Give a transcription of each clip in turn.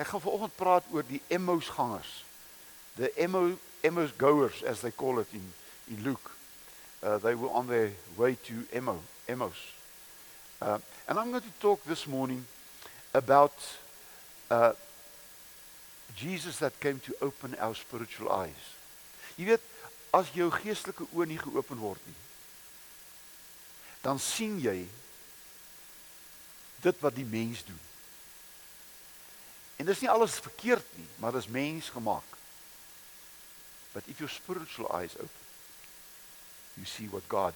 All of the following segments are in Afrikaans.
ek gaan vanoggend praat oor die Emmaus gangers. The Emmaus Emmaus goers as they call it in in Luke. Uh, they were on their way to Emmaus. Emmaus. Uh, and I'm going to talk this morning about uh, Jesus that came to open our spiritual eyes. Jy weet, as jou geestelike oë nie geopen word nie, dan sien jy dit wat die mens doen. En dis nie alles verkeerd nie, maar dis mens gemaak. But if your spiritual eyes open, you see what God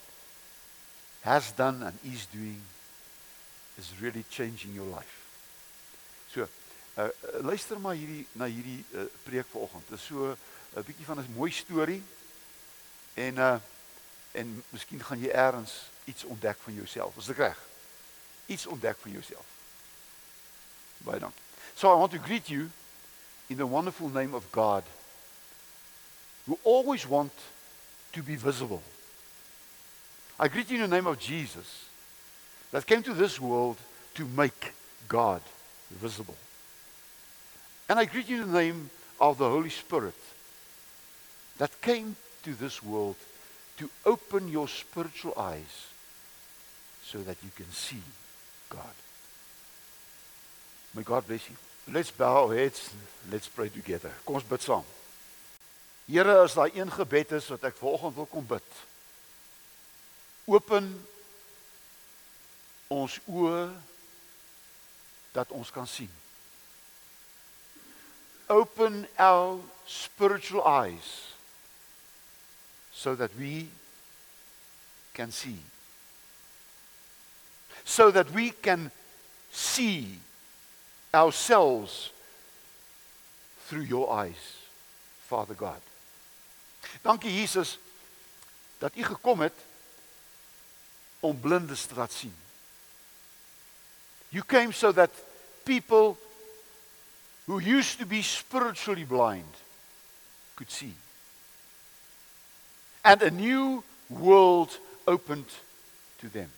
has done and is doing is really changing your life. So, uh, luister maar hierdie na hierdie uh, preek vanoggend. Dit is so 'n uh, bietjie van 'n mooi storie en uh en miskien gaan jy eers iets ontdek van jouself. Is dit reg? Iets ontdek van jouself. Baie dankie. So I want to greet you in the wonderful name of God who always want to be visible. I greet you in the name of Jesus that came to this world to make God visible. And I greet you in the name of the Holy Spirit that came to this world to open your spiritual eyes so that you can see God. May God bless you. Let's bow our heads. Let's pray together. Kom ons bid saam. Here, as daai een gebed is wat ek vanoggend wil kom bid. Open ons oë dat ons kan sien. Open our spiritual eyes so that we can see. So that we can see ourselves through your eyes, Father God. Dankie Jesus dat u gekom het om blindes te laat sien. You came so that people who used to be spiritually blind could see. And a new world opened to them.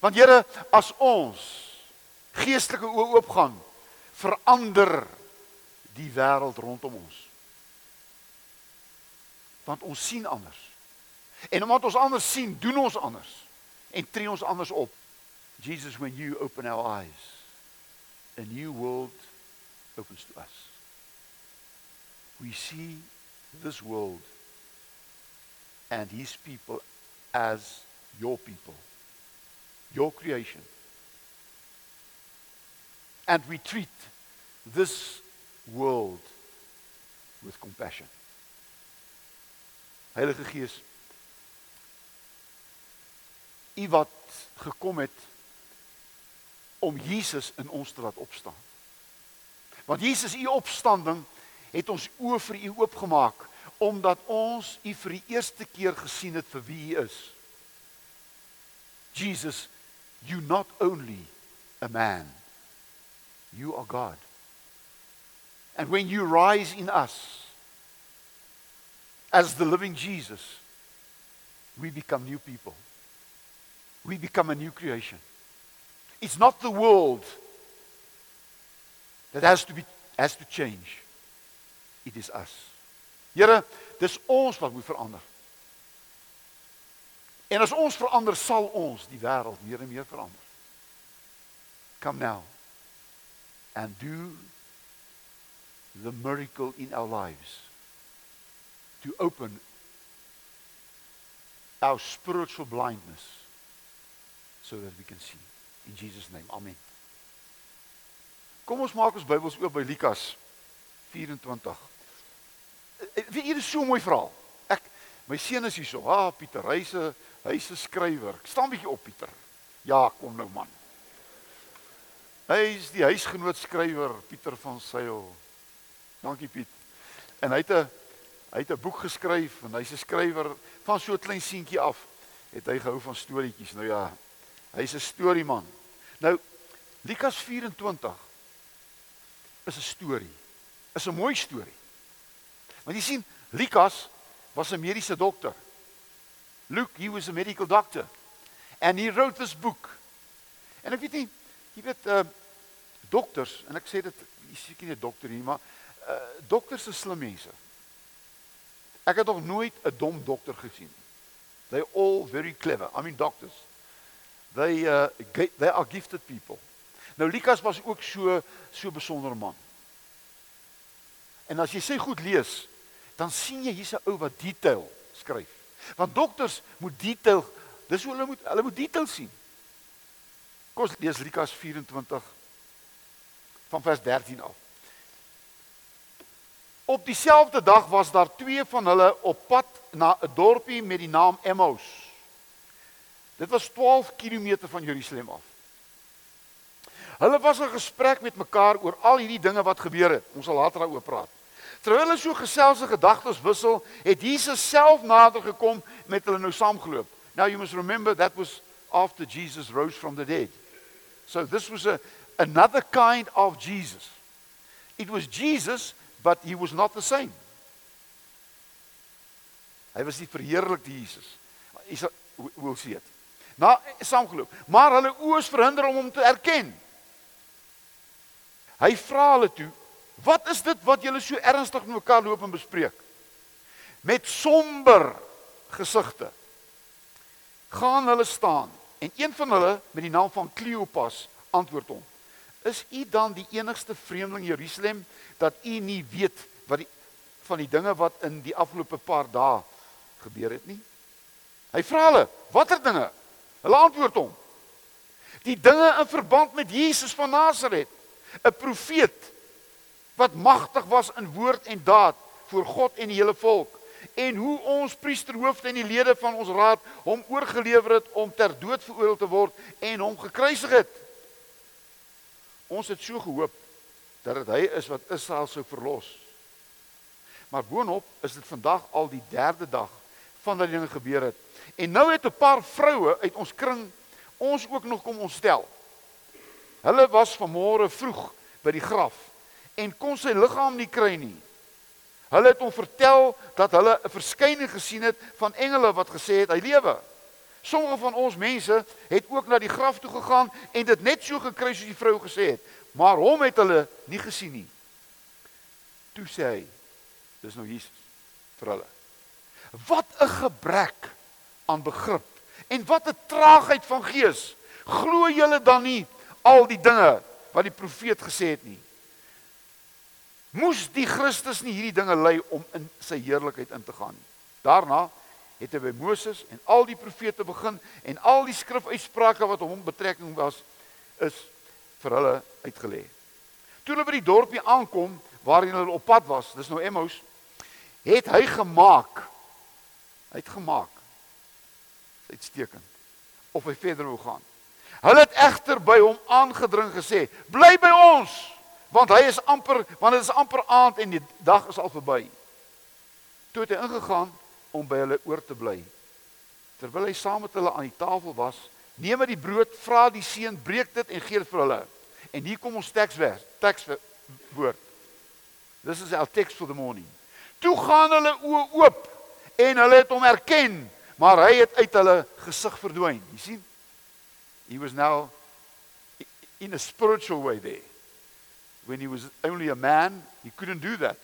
Want Here, as ons geestelike oë oopgaan, verander die wêreld rondom ons. Want ons sien anders. En omdat ons anders sien, doen ons anders en tree ons anders op. Jesus when you open our eyes, a new world opens to us. We see this world and his people as your people. Your creation. And we treat this world with compassion. Heilige Gees, U wat gekom het om Jesus in ons te laat opstaan. Want Jesus u opstanding het ons oë vir u oopgemaak omdat ons u vir die eerste keer gesien het vir wie u is. Jesus, you not only a man, you are God. And when you rise in us as the living Jesus, we become new people. We become a new creation. It's not the world that has to be has to change. It is us. Here, dis ons wat moet verander. En as ons verander, sal ons die wêreld meer en meer verander. Come now and do the miracle in our lives to open our spiritual blindness so that we can see in Jesus name. Amen. Kom ons maak ons Bybels oop by Lukas 24. Wie hier is so 'n mooi verhaal. Ek my seun is hier so. Ah, Pieter, hy's 'n hy's 'n skrywer. Staan bietjie op, Pieter. Ja, kom nou man. Hy's die huisgenoot skrywer Pieter van Sail. Dankie Piet. En hy het 'n hy het 'n boek geskryf en hy's 'n skrywer van so 'n klein seentjie af. Het hy gehou van storieetjies. Nou ja, hy's 'n storieman. Nou Lukas 24 is 'n storie. Is 'n mooi storie. Want jy sien, Lukas was 'n mediese dokter. Luke, he was a medical doctor. And he wrote this book. En ek weet nie, jy weet uh dokters en ek sê dit jy seker nie 'n dokter hier maar uh, dokters is slim mense. Ek het nog nooit 'n dom dokter gesien nie. They all very clever. I mean doctors. They uh they are gifted people. Nou Lukas was ook so so besondere man. En as jy sy goed lees, dan sien jy hier's 'n ou wat detail skryf. Want dokters moet detail, dis hoe hulle moet hulle moet detail sien. Kom ons lees Lukas 24 van vers 13 af. Op dieselfde dag was daar twee van hulle op pad na 'n dorpie met die naam Emmaus. Dit was 12 km van Jerusalem af. Hulle was in gesprek met mekaar oor al hierdie dinge wat gebeur het. Ons sal later daaroor praat. Terwyl hulle so geselse gedagtes wissel, het Jesus self nader gekom met hulle nou saamgeloop. Now you must remember that was after Jesus rose from the dead. So this was a another kind of Jesus. It was Jesus, but he was not the same. Hy was nie verheerlikte Jesus. Hy sal we'll see it. Na saamgeloop, maar hulle oë is verhinder om hom te erken. Hy vra hulle toe, "Wat is dit wat julle so ernstig met mekaar loop en bespreek?" Met somber gesigte gaan hulle staan en een van hulle met die naam van Kleopas antwoord hom: "Is u dan die enigste vreemdeling in Jerusalem dat u nie weet wat die van die dinge wat in die afgelope paar dae gebeur het nie?" Hy vra hulle: "Watter dinge?" Hulle antwoord hom: "Die dinge in verband met Jesus van Nasaret, 'n profeet wat magtig was in woord en daad voor God en die hele volk." En hoe ons priesterhoofde en die lede van ons raad hom oorgelewer het om ter dood veroordeel te word en hom gekruisig het. Ons het so gehoop dat dit hy is wat Israel sou verlos. Maar boonop is dit vandag al die derde dag van dat dinge gebeur het. En nou het 'n paar vroue uit ons kring ons ook nog kom ontstel. Hulle was vanmôre vroeg by die graf en kon sy liggaam nie kry nie. Hulle het hom vertel dat hulle 'n verskyning gesien het van engele wat gesê het hy lewe. Sommige van ons mense het ook na die graf toe gegaan en dit net so gekry soos die vrou gesê het, maar hom het hulle nie gesien nie. Toe sê hy, dis nou Jesus vir hulle. Wat 'n gebrek aan begrip en wat 'n traagheid van gees. Glo julle dan nie al die dinge wat die profeet gesê het nie? Moes die Christus nie hierdie dinge ly om in sy heerlikheid in te gaan nie? Daarna het hy by Moses en al die profete begin en al die skrifuitsprake wat hom betrekking was is vir hulle uitgelê. Toe hulle by die dorpie aankom waarheen hulle op pad was, dis nou Emmaus, het hy gemaak. Hy het gemaak. Uitstekend. Of hy verder wou gaan. Hulle het egter by hom aangedring gesê: "Bly by ons, want hy is amper, want dit is amper aand en die dag is al verby." Toe het hy ingegaan om by hulle oor te bly. Terwyl hy saam met hulle aan die tafel was, neem hy die brood, vra die seun, breek dit en gee dit vir hulle. En hier kom ons teksvers, tekswoord. This is our text for the morning. Toe gaan hulle oë oop en hulle het hom erken, maar hy het uit hulle gesig verdwyn. Jy sien? He was now in a spiritual way there. When he was only a man, he couldn't do that.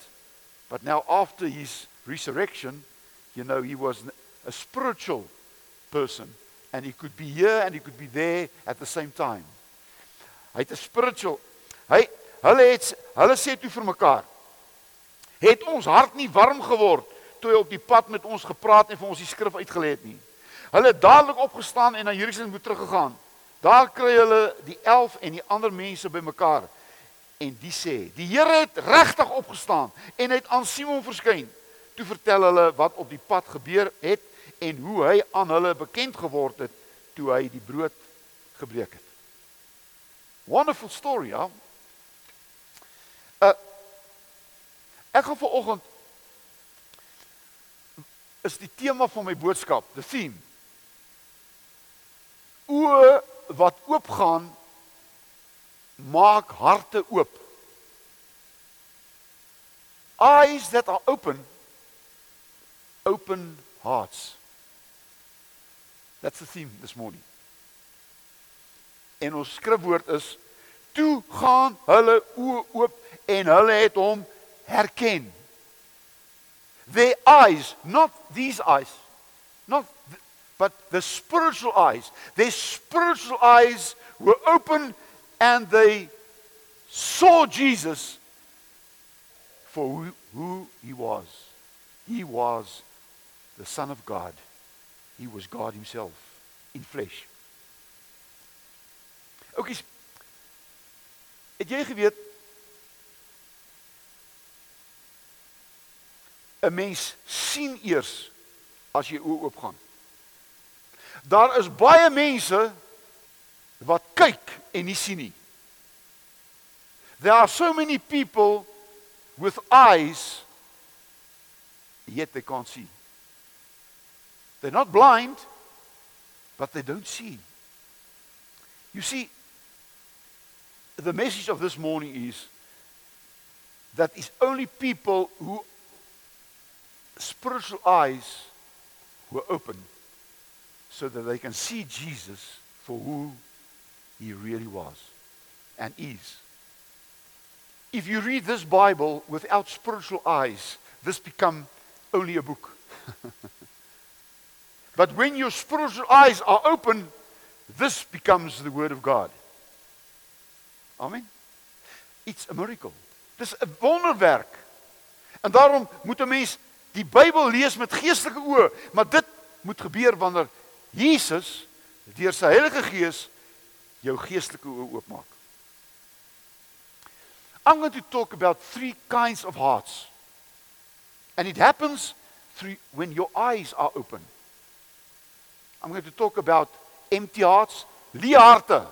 But now after his resurrection, You know, he was a spiritual person and he could be here and he could be there at the same time. Hy het 'n spiritual. Hy hulle het hulle sê toe vir mekaar. Het ons hart nie warm geword toe hy op die pad met ons gepraat en vir ons die skrif uitgelê het nie. Hulle het dadelik opgestaan en na Jerusalem toe teruggegaan. Daar kry hulle die 11 en die ander mense bymekaar en die sê: "Die Here het regtig opgestaan en het aan Simon verskyn." Toe vertel hulle wat op die pad gebeur het en hoe hy aan hulle bekend geword het toe hy die brood gebreek het. Wonderful story, ja. Uh Ek gaan vanoggend is die tema van my boodskap, the theme. O wat oopgaan maak harte oop. Eyes that are open open hearts. That's the theme this morning. En ons skrifwoord is Toe gaan hulle oë oop en hulle het hom herken. Their eyes, not these eyes, not th but the spiritual eyes. Their spiritual eyes were open and they saw Jesus for who, who he was. He was the Son of God. He was God Himself in flesh. Oukies. Het jy geweet 'n mens sien eers as jy oë oop gaan. Daar is baie mense wat kyk sien nie. There are so many people with eyes yet they can't see. They're not blind but they don't see. You see the message of this morning is that it's only people who spiritual eyes were open so that they can see Jesus for who he really was and is. If you read this Bible without spiritual eyes, this become only a book. but when your spiritual eyes are open, this becomes the word of God. Amen. It's a miracle. Dis 'n wonderwerk. En daarom moet 'n mens die Bybel lees met geestelike oë, maar dit moet gebeur wanneer Jesus deur sy Heilige Gees jou geestelike oë oopmaak. I'm going to talk about three kinds of hearts. And it happens through when your eyes are open. I'm going to talk about empty hearts, leë harte.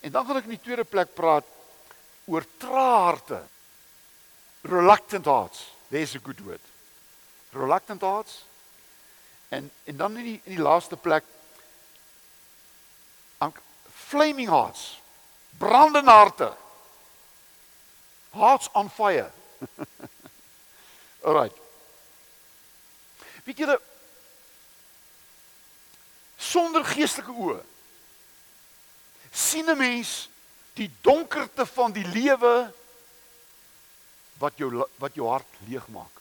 En dan gaan ek in die tweede plek praat oor trae harte reluctant hearts. There's a good word. Reluctant hearts. En en dan in die in die laaste plek flaming hearts. Brandende harte. Hearts on fire. Alright. Weet julle sonder geestelike oë sien 'n mens die donkerte van die lewe wat jou wat jou hart leegmaak.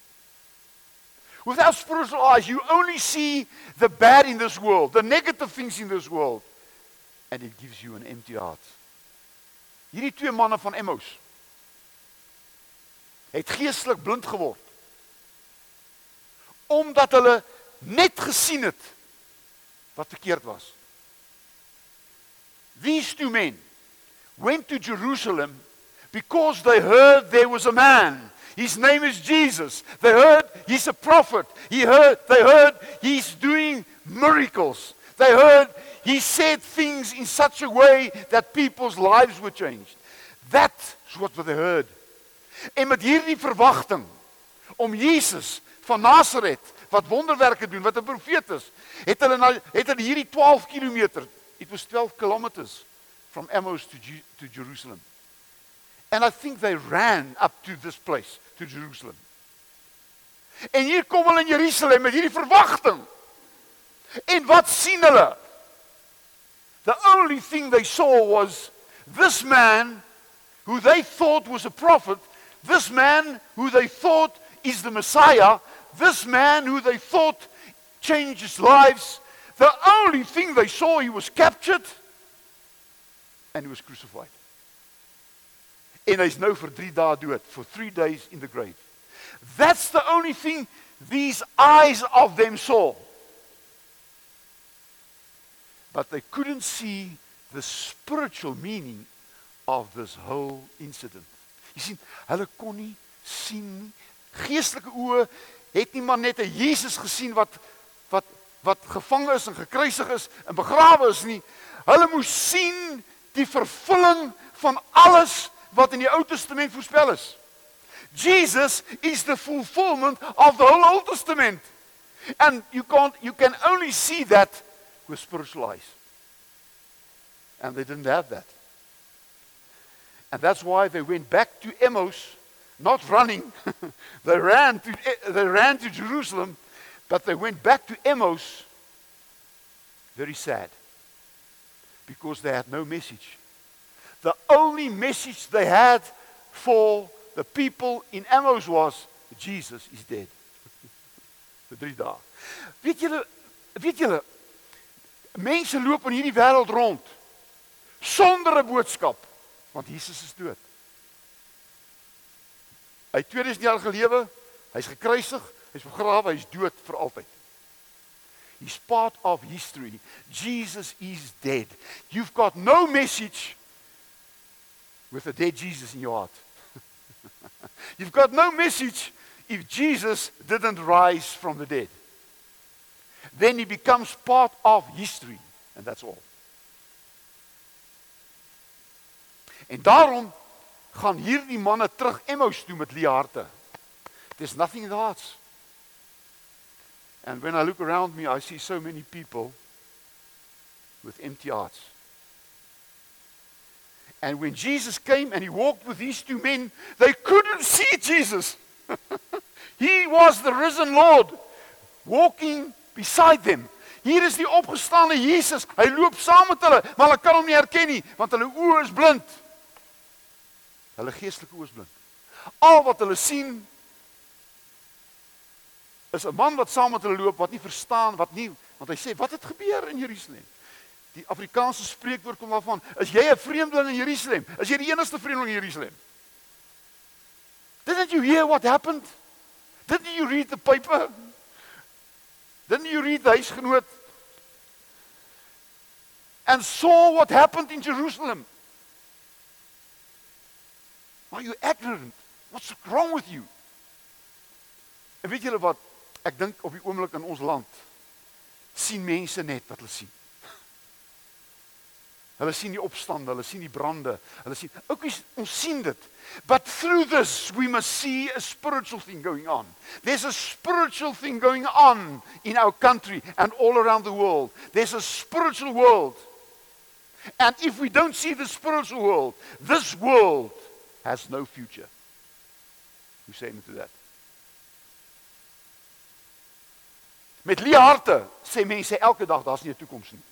Without spiritual eyes, you only see the bad in this world, the negative things in this world, and it gives you an empty heart. Hierdie twee manne van Emmaus het geestelik blind geword. Omdat hulle net gesien het wat verkeerd was. These two men went to Jerusalem because they heard there was a man. His name is Jesus. They heard he's a prophet. He heard they heard he's doing miracles. They heard he said things in such a way that people's lives were changed. That's what they heard. En met hierdie verwagting om Jesus van Nasaret wat wonderwerke doen, wat 'n profeet is, het hulle na het hulle hierdie 12 km. It was 12 kilometers from Emmaus to G to Jerusalem. And I think they ran up to this place, to Jerusalem. En hier kom hulle in Jerusalem met hierdie verwagting. En wat sien hulle? The only thing they saw was this man who they thought was a prophet, this man who they thought is the Messiah, this man who they thought changed lives. The only thing they saw he was captured and he was crucified. en hy's nou vir 3 dae dood for 3 days in the grave that's the only thing these eyes of them saw but they couldn't see the spiritual meaning of this whole incident jy sien hulle kon nie sien geestelike oë het nie maar net 'n Jesus gesien wat wat wat gevang is en gekruisig is en begrawe is nie hulle moes sien die vervulling van alles wat in die Ou Testament voorspel is. Jesus is the fulfillment of the whole Old Testament. And you can't you can only see that with spiritual eyes. And they didn't have that. And that's why they went back to Emmaus, not running. they ran to they ran to Jerusalem, but they went back to Emmaus very sad. Because they had no message The only message they had for the people in Amos was Jesus is dead. vir 3 dae. Weet julle weet julle mense loop in hierdie wêreld rond sonder 'n boodskap want Jesus is dood. Hy het 2000 jaar gelewe, hy's gekruisig, hy's begrawe, hy's dood vir altyd. He's part of history. Jesus is dead. You've got no message with a dead Jesus in your heart. You've got no message if Jesus didn't rise from the dead. Then he becomes part of history and that's all. En daarom gaan hierdie manne terug Emmaus toe met leë harte. There's nothing in the hearts. And when I look around me, I see so many people with empty hearts. And when Jesus came and he walked with these two men, they couldn't see Jesus. he was the risen Lord walking beside them. Hier is die opgestane Jesus. Hy loop saam met hulle, maar hulle kan hom nie herken nie want hulle oë is blind. Hulle geestelike oë is blind. Al wat hulle sien is 'n man wat saam met hulle loop wat nie verstaan wat nie want hy sê wat het gebeur in Jerusalem? Die Afrikaanse spreekwoord kom daarvan, is jy 'n vreemdeling in Jerusalem? Is jy die enigste vreemdeling in Jerusalem? Didn't you hear what happened? Didn't you read the paper? Didn't you read the huisgenoot? And saw what happened in Jerusalem? Are you ignorant? What's wrong with you? En weet julle wat? Ek dink op die oomblik in ons land sien mense net wat hulle sien. Hulle sien die opstande, hulle sien die brande, hulle sien ook ons sien dit. But through this we must see a spiritual thing going on. There's a spiritual thing going on in our country and all around the world. There's a spiritual world. And if we don't see the spiritual world, this world has no future. Hoe sê jy dit? Met leë harte sê mense elke dag daar's nie 'n toekoms nie.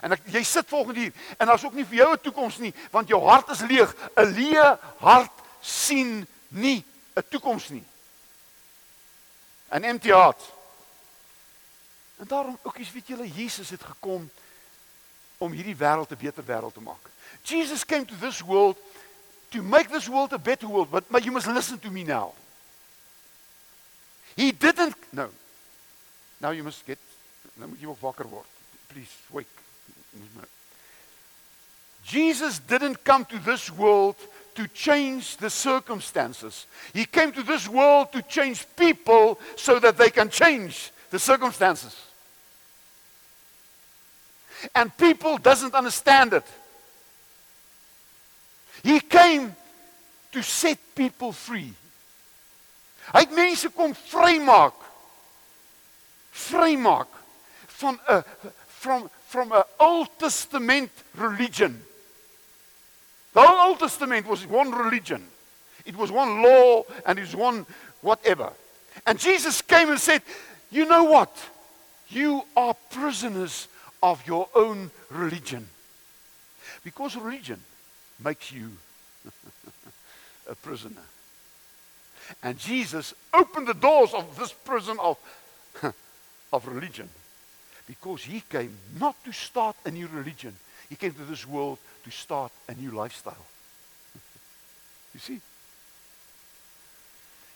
En ek, jy sit volgende hier en daar's ook nie vir jou 'n toekoms nie want jou hart is leeg. 'n Leë hart sien nie 'n toekoms nie. 'n Empty heart. En daarom is weet julle Jesus het gekom om hierdie wêreld 'n beter wêreld te maak. Jesus came to this world to make this world a better world, but, but you must listen to me now. He didn't no. Now you must get nou moet jy ook wakker word. Please wake. Jesus didn't come to this world to change the circumstances. He came to this world to change people so that they can change the circumstances. And people doesn't understand it. He came to set people free. Hy het mense kom vrymaak. Vrymaak van 'n from from 'n Old Testament religion. The whole Old Testament was one religion. It was one law and it was one whatever. And Jesus came and said, "You know what? You are prisoners of your own religion." Because religion makes you a prisoner. And Jesus opened the doors of this prison of, of religion because he came not to start a new religion. He came to this world to start a new lifestyle. you see?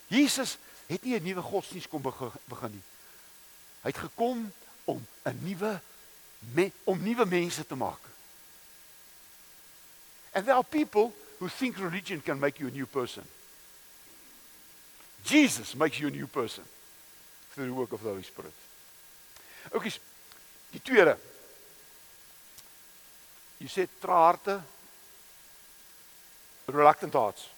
Jesus het nie 'n nuwe godsdienst kom begin nie. Hy het gekom om 'n nuwe om nuwe mense te maak. And there are people who think religion can make you a new person. Jesus makes you a new person through the work of the Holy Spirit. Okay, die tweede. You said traarte reluctant hearts.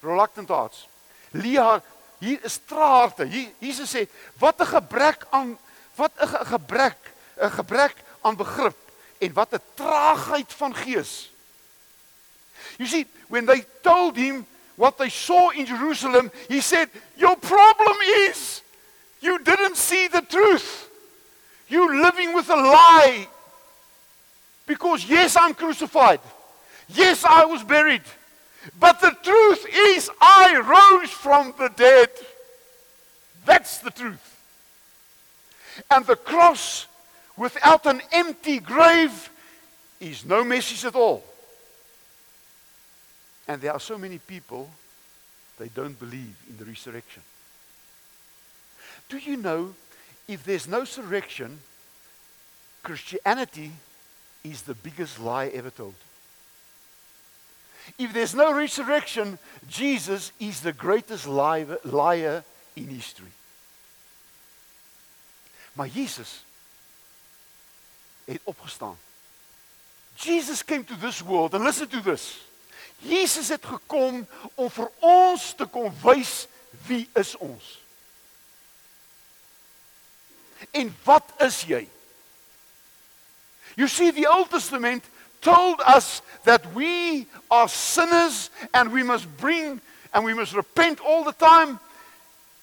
Reluctant hearts. Lia, hier is traarte. Hier Jesus sê wat 'n gebrek aan wat 'n gebrek, 'n gebrek aan begrip en wat 'n traagheid van gees. You see, when they told him what they saw in Jerusalem, he said, Your problem is you didn't see the truth. You're living with a lie. Because, yes, I'm crucified. Yes, I was buried. But the truth is, I rose from the dead. That's the truth. And the cross without an empty grave is no message at all. And there are so many people, they don't believe in the resurrection. Do you know if there's no resurrection, Christianity is the biggest lie ever told? If there's no resurrection, Jesus is the greatest liar, in history. Maar Jesus het opgestaan. Jesus came to this world and listen to this. Jesus het gekom om vir ons te kom wys wie is ons. En wat is jy? You see the Old Testament told us that we are sinners and we must bring and we must repent all the time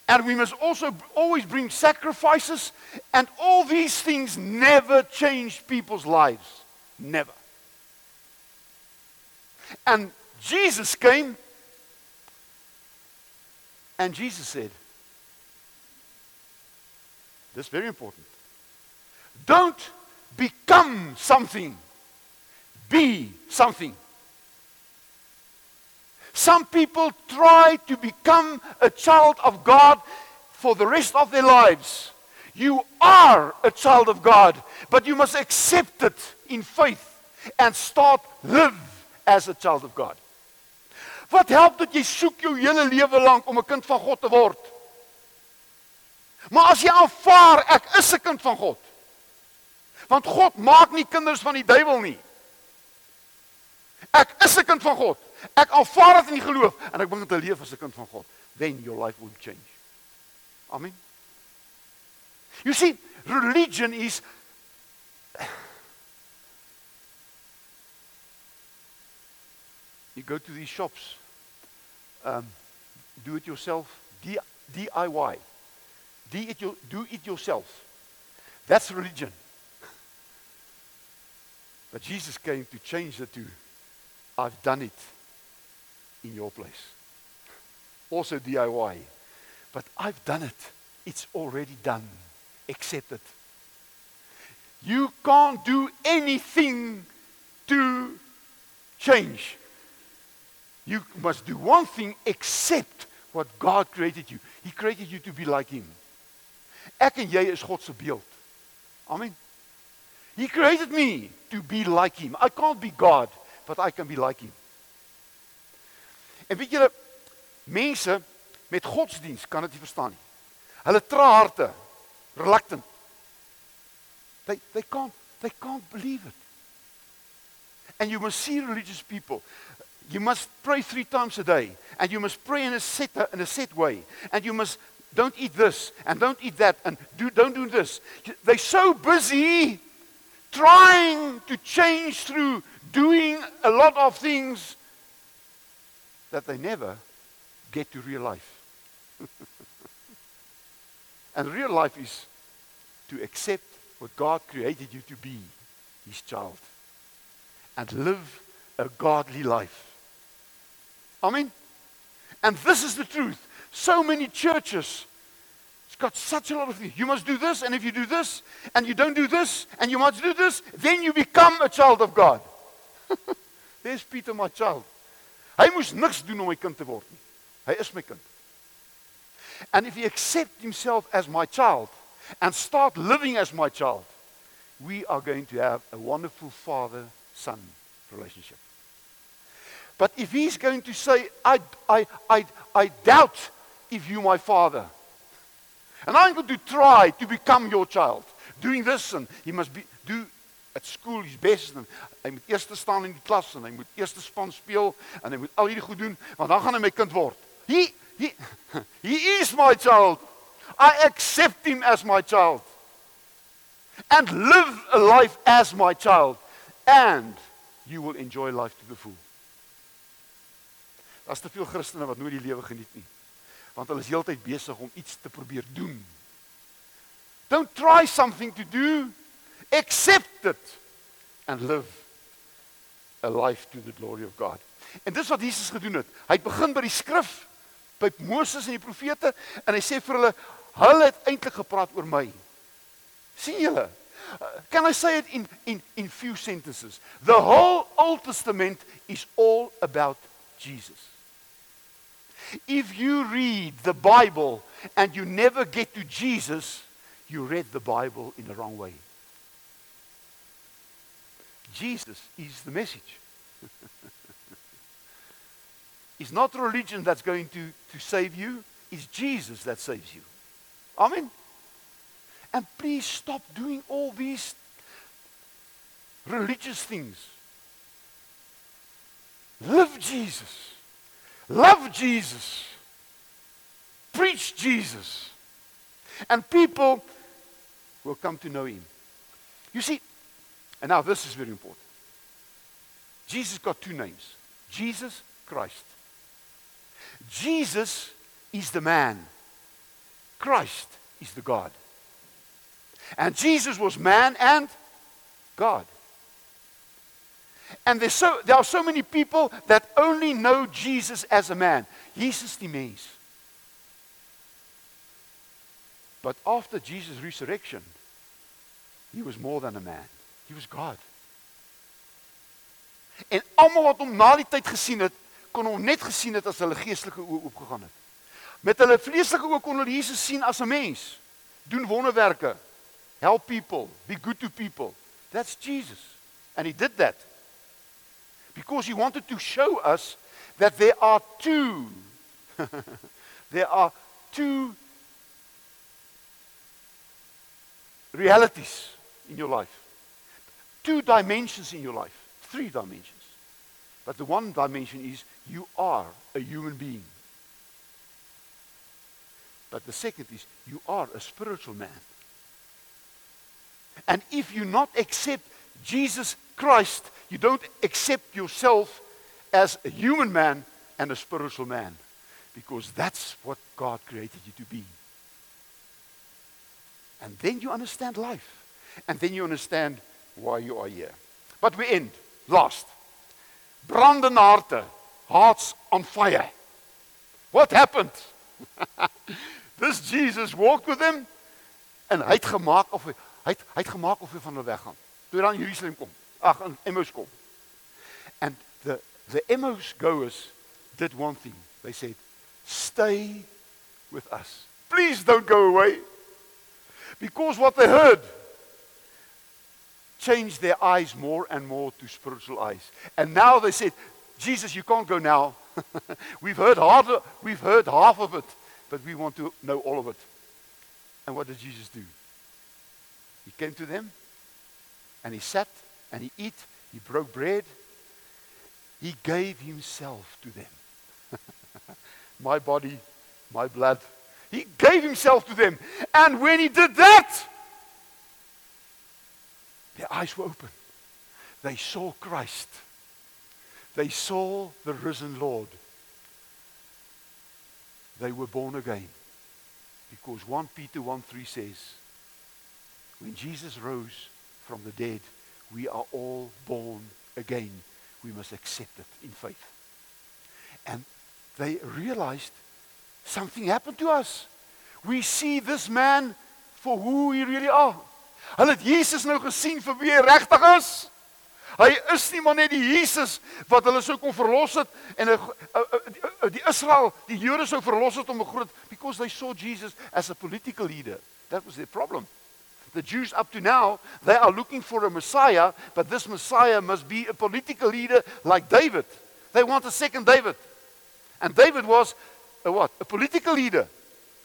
and we must also always bring sacrifices and all these things never change people's lives never and Jesus came and Jesus said this is very important don't become something be something. Some people try to become a child of God for the rest of their lives. You are a child of God, but you must accept it in faith and start live as a child of God. Wat help dit jy soek jou hele lewe lank om 'n kind van God te word? Maar as jy aanvaar ek is 'n kind van God. Want God maak nie kinders van die duiwel nie. Ek is 'n kind van God. Ek aanvaar dit in die geloof en ek begin te leef as 'n kind van God. Then your life will change. Amen. You see, religion is You go to these shops. Um do it yourself, DIY. Do it, your, do it yourself. That's religion. But Jesus came to change it to I've done it in your place. Also DIY. But I've done it. It's already done. Accept it. You can't do anything to change. You must do one thing accept what God created you. He created you to be like him. Ek en jy is God se beeld. Amen. He created me to be like him. I can't be God but I can be like him. En weet julle mense met godsdiens kan dit nie verstaan nie. Hulle tra harte reluctant. They they can't they can't believe it. And you must see religious people. You must pray 3 times a day and you must pray in a set in a set way and you must don't eat this and don't eat that and do don't do this. They're so busy trying to change through doing a lot of things that they never get to real life. and real life is to accept what God created you to be, His child, and live a godly life. Amen? And this is the truth. So many churches it's got such a lot of things. You must do this, and if you do this, and you don't do this, and you must do this, then you become a child of God. Dis Peter my child. Hy moes niks doen om my kind te word nie. Hy is my kind. And if he accept himself as my child and start living as my child, we are going to have a wonderful father son relationship. But if he's going to say I I I I doubt if you my father and I'm going to try to become your child doing this and he must be do at skool his best en hy moet eers staan in die klas en hy moet eers span speel en hy moet al hierdie goed doen want dan gaan hy my kind word. He he he is my child. I accept him as my child. And live a life as my child and you will enjoy life to the full. Daar's te veel Christene wat nooit die lewe geniet nie. Want hulle is heeltyd besig om iets te probeer doen. Don't try something to do accept it and live a life to the glory of God. En dis wat Jesus gedoen het. Hy het begin by die skrif, by Moses en die profete en hy sê vir hulle, hulle het eintlik gepraat oor my. sien julle? Uh, can I say it in in in few sentences? The whole Old Testament is all about Jesus. If you read the Bible and you never get to Jesus, you read the Bible in the wrong way. Jesus is the message. it's not religion that's going to, to save you, it's Jesus that saves you. Amen. And please stop doing all these religious things. Live Jesus. Love Jesus. Preach Jesus. And people will come to know him. You see, and now this is very important. Jesus got two names Jesus Christ. Jesus is the man, Christ is the God. And Jesus was man and God. And there's so, there are so many people that only know Jesus as a man. Jesus die mens. But after Jesus' resurrection, he was more than a man. He was God. En almal wat hom na die tyd gesien het, kon hom net gesien het as hulle geestelike oë oopgegaan het. Met hulle vleeslike oë kon hulle Jesus sien as 'n mens. Doen wonderwerke. Help people, be good to people. That's Jesus. And he did that because he wanted to show us that there are two there are two realities in your life. Two dimensions in your life. Three dimensions. But the one dimension is you are a human being. But the second is you are a spiritual man. And if you not accept Jesus Christ you don't accept yourself as a human man and a spiritual man because that's what God created you to be. And then you understand life. And then you understand why you are here. But we end last. Brandende harte, hearts on fire. What happened? this Jesus walked with them en hy het gemaak of hy het hy het gemaak of hy van hulle weggaan. Toe hy dan Jerusalem kom. Ag in Emmaus kom. And the the Emmaus goers did one thing. They said, "Stay with us. Please don't go away." Because what they heard changed their eyes more and more to spiritual eyes. And now they said, "Jesus, you can't go now. we've heard half we've heard half of it, but we want to know all of it." And what did Jesus do? He came to them and he sat and he eat, he broke bread. He gave himself to them. my body, my blood. He gave himself to them. And when he did that, their eyes were open. They saw Christ. They saw the risen Lord. They were born again. Because 1 Peter 1 3 says, when Jesus rose from the dead, we are all born again. We must accept it in faith. And they realized something happened to us. We see this man for who he really are. Hulle het Jesus nou gesien vir wie hy regtig is. Hy is nie maar net die Jesus wat hulle sou kon verlos het en 'n die Israel, die Jode sou verlos het om 'n groot because they saw Jesus as a political leader. That was their problem the Jews up to now, they are looking for a Messiah, but this Messiah must be a political leader like David. They want a second David. And David was a what? A political leader.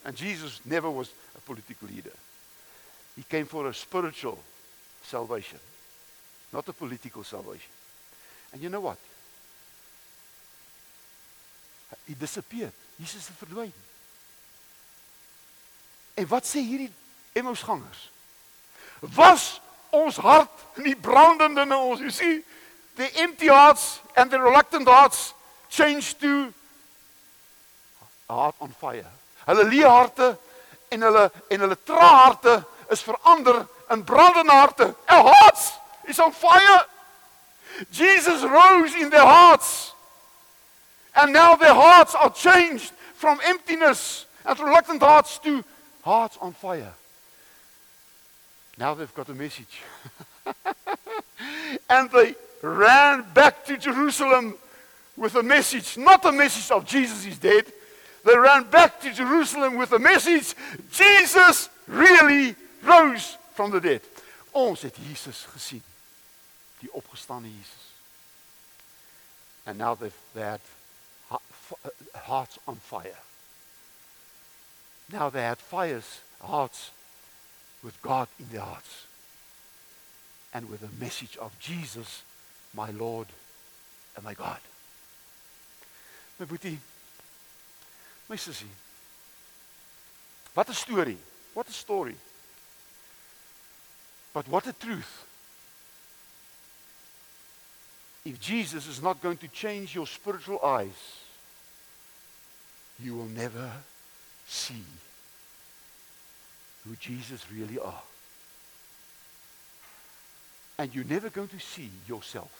And Jesus never was a political leader. He came for a spiritual salvation, not a political salvation. And you know what? He disappeared. Jesus het verdwyn. En wat sê hierdie Emmausgangers? Was ons hart nie brandend in ons you see the empty hearts and the reluctant hearts changed to heart on fire hulle leë harte en hulle en hulle trae harte is verander in brandende harte our hearts is on fire Jesus rose in their hearts. And now their hearts are changed from emptiness and reluctant hearts to hearts on fire. Now they've got a message. and they ran back to Jerusalem with a message, not a message of Jesus is dead. They ran back to Jerusalem with a message Jesus really rose from the dead. Ons het Jesus gesien. Die opgestane Jesus. And now they've they had hearts on fire. Now they had fires, hearts with God in their hearts. And with the message of Jesus, my Lord and my God. My boetie, my sussie. Wat 'n storie. What a story. But what a truth. If Jesus is not going to change your spiritual eyes, you will never see who Jesus really are. And you're never going to see yourself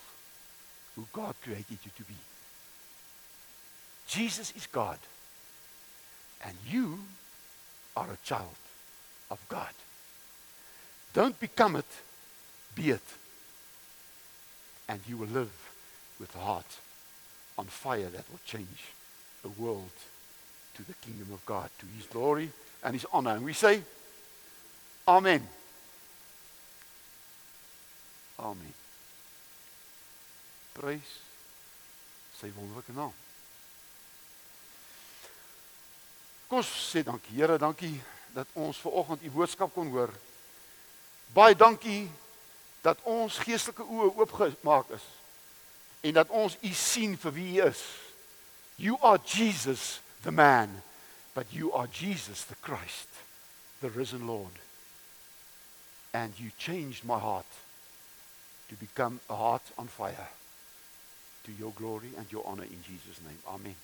who God created you to be. Jesus is God. And you are a child of God. Don't become it, be it. And you will live with a heart on fire that will change the world to the kingdom of God, to his glory and his honor. And we say, Amen. Amen. Prys sy wonderlike naam. Kom ons sê dankie Here, dankie dat ons ver oggend u boodskap kon hoor. Baie dankie dat ons geestelike oë oopgemaak is en dat ons u sien vir wie u is. You are Jesus the man, but you are Jesus the Christ, the risen Lord. And you changed my heart to become a heart on fire to your glory and your honor in Jesus name. Amen.